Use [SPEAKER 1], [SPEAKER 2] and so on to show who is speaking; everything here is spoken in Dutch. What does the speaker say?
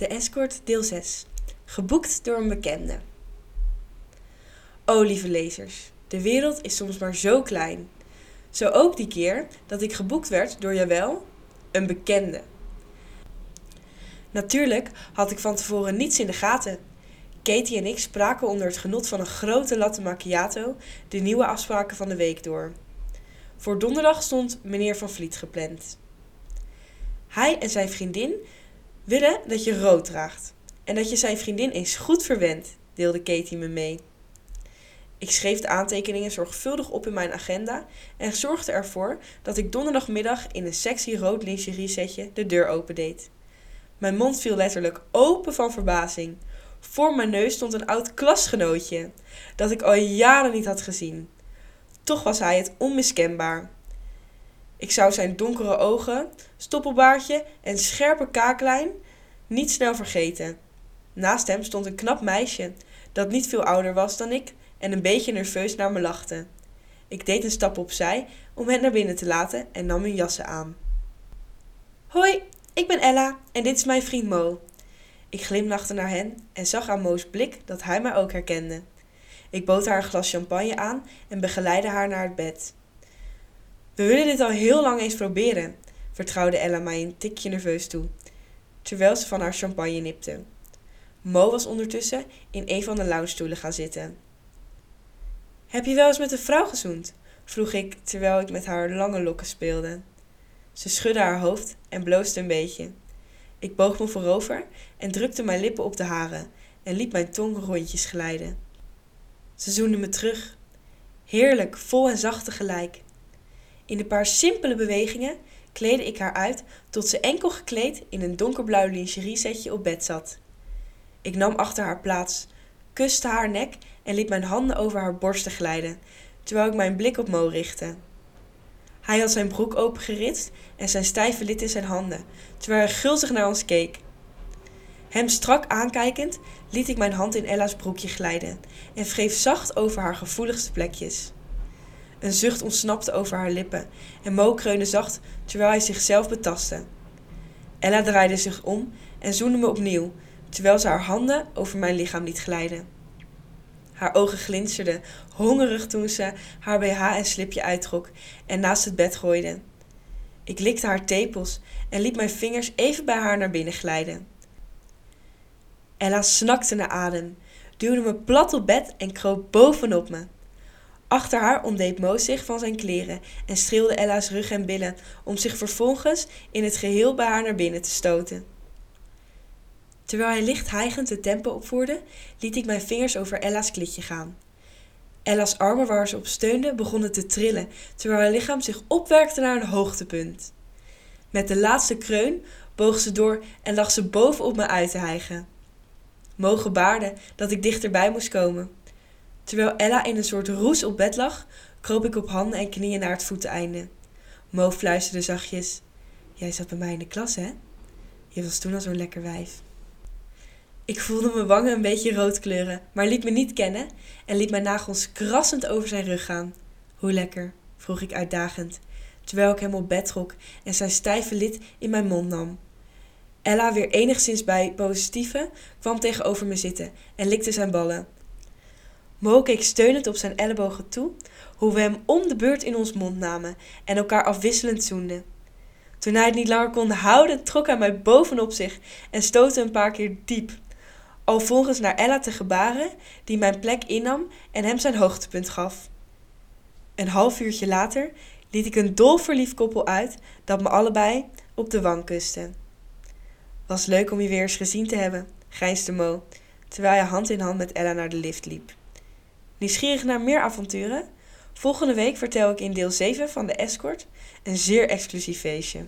[SPEAKER 1] De Escort, deel 6. Geboekt door een bekende. O lieve lezers, de wereld is soms maar zo klein. Zo ook die keer dat ik geboekt werd door jawel, een bekende. Natuurlijk had ik van tevoren niets in de gaten. Katie en ik spraken onder het genot van een grote latte macchiato de nieuwe afspraken van de week door. Voor donderdag stond meneer Van Vliet gepland. Hij en zijn vriendin willen dat je rood draagt en dat je zijn vriendin eens goed verwendt, deelde Katie me mee. Ik schreef de aantekeningen zorgvuldig op in mijn agenda en zorgde ervoor dat ik donderdagmiddag in een sexy rood lingerie setje de deur opendeed. Mijn mond viel letterlijk open van verbazing. Voor mijn neus stond een oud klasgenootje dat ik al jaren niet had gezien. Toch was hij het onmiskenbaar. Ik zou zijn donkere ogen, stoppelbaardje en scherpe kaaklijn niet snel vergeten. Naast hem stond een knap meisje dat niet veel ouder was dan ik en een beetje nerveus naar me lachte. Ik deed een stap opzij om hen naar binnen te laten en nam hun jassen aan. Hoi, ik ben Ella en dit is mijn vriend Mo. Ik glimlachte naar hen en zag aan Mo's blik dat hij mij ook herkende. Ik bood haar een glas champagne aan en begeleidde haar naar het bed. We willen dit al heel lang eens proberen, vertrouwde Ella mij een tikje nerveus toe, terwijl ze van haar champagne nipte. Mo was ondertussen in een van de loungestoelen gaan zitten. Heb je wel eens met een vrouw gezoend? vroeg ik terwijl ik met haar lange lokken speelde. Ze schudde haar hoofd en bloosde een beetje. Ik boog me voorover en drukte mijn lippen op de haren en liet mijn tong rondjes glijden. Ze zoende me terug. Heerlijk, vol en zacht tegelijk. In een paar simpele bewegingen kleedde ik haar uit tot ze enkel gekleed in een donkerblauw lingeriesetje op bed zat. Ik nam achter haar plaats, kuste haar nek en liet mijn handen over haar borsten glijden, terwijl ik mijn blik op Mo richtte. Hij had zijn broek opengeritst en zijn stijve lid in zijn handen, terwijl hij gulzig naar ons keek. Hem strak aankijkend liet ik mijn hand in Ella's broekje glijden en wreef zacht over haar gevoeligste plekjes. Een zucht ontsnapte over haar lippen en Mo kreunde zacht terwijl hij zichzelf betastte. Ella draaide zich om en zoende me opnieuw, terwijl ze haar handen over mijn lichaam liet glijden. Haar ogen glinsterden, hongerig toen ze haar BH en slipje uittrok en naast het bed gooide. Ik likte haar tepels en liet mijn vingers even bij haar naar binnen glijden. Ella snakte naar adem, duwde me plat op bed en kroop bovenop me. Achter haar ontdeed Mo zich van zijn kleren en streelde Ella's rug en billen om zich vervolgens in het geheel bij haar naar binnen te stoten. Terwijl hij licht hijgend de tempo opvoerde, liet ik mijn vingers over Ella's klitje gaan. Ella's armen waar ze op steunde begonnen te trillen, terwijl haar lichaam zich opwerkte naar een hoogtepunt. Met de laatste kreun boog ze door en lag ze bovenop me uit te hijgen. Mogen baarde dat ik dichterbij moest komen. Terwijl Ella in een soort roes op bed lag, kroop ik op handen en knieën naar het voeteneinde. Mo fluisterde zachtjes: Jij zat bij mij in de klas, hè? Je was toen al zo'n lekker wijf. Ik voelde mijn wangen een beetje rood kleuren, maar liet me niet kennen en liet mijn nagels krassend over zijn rug gaan. Hoe lekker? vroeg ik uitdagend, terwijl ik hem op bed trok en zijn stijve lid in mijn mond nam. Ella, weer enigszins bij positieve, kwam tegenover me zitten en likte zijn ballen. Mo keek steunend op zijn ellebogen toe, hoe we hem om de beurt in ons mond namen en elkaar afwisselend zoenden. Toen hij het niet langer kon houden, trok hij mij bovenop zich en stootte een paar keer diep. Alvolgens naar Ella te gebaren, die mijn plek innam en hem zijn hoogtepunt gaf. Een half uurtje later liet ik een dolverliefd koppel uit dat me allebei op de wang kuste. Was leuk om je weer eens gezien te hebben, grijnsde Mo, terwijl hij hand in hand met Ella naar de lift liep. Nieuwsgierig naar meer avonturen? Volgende week vertel ik in deel 7 van de Escort een zeer exclusief feestje.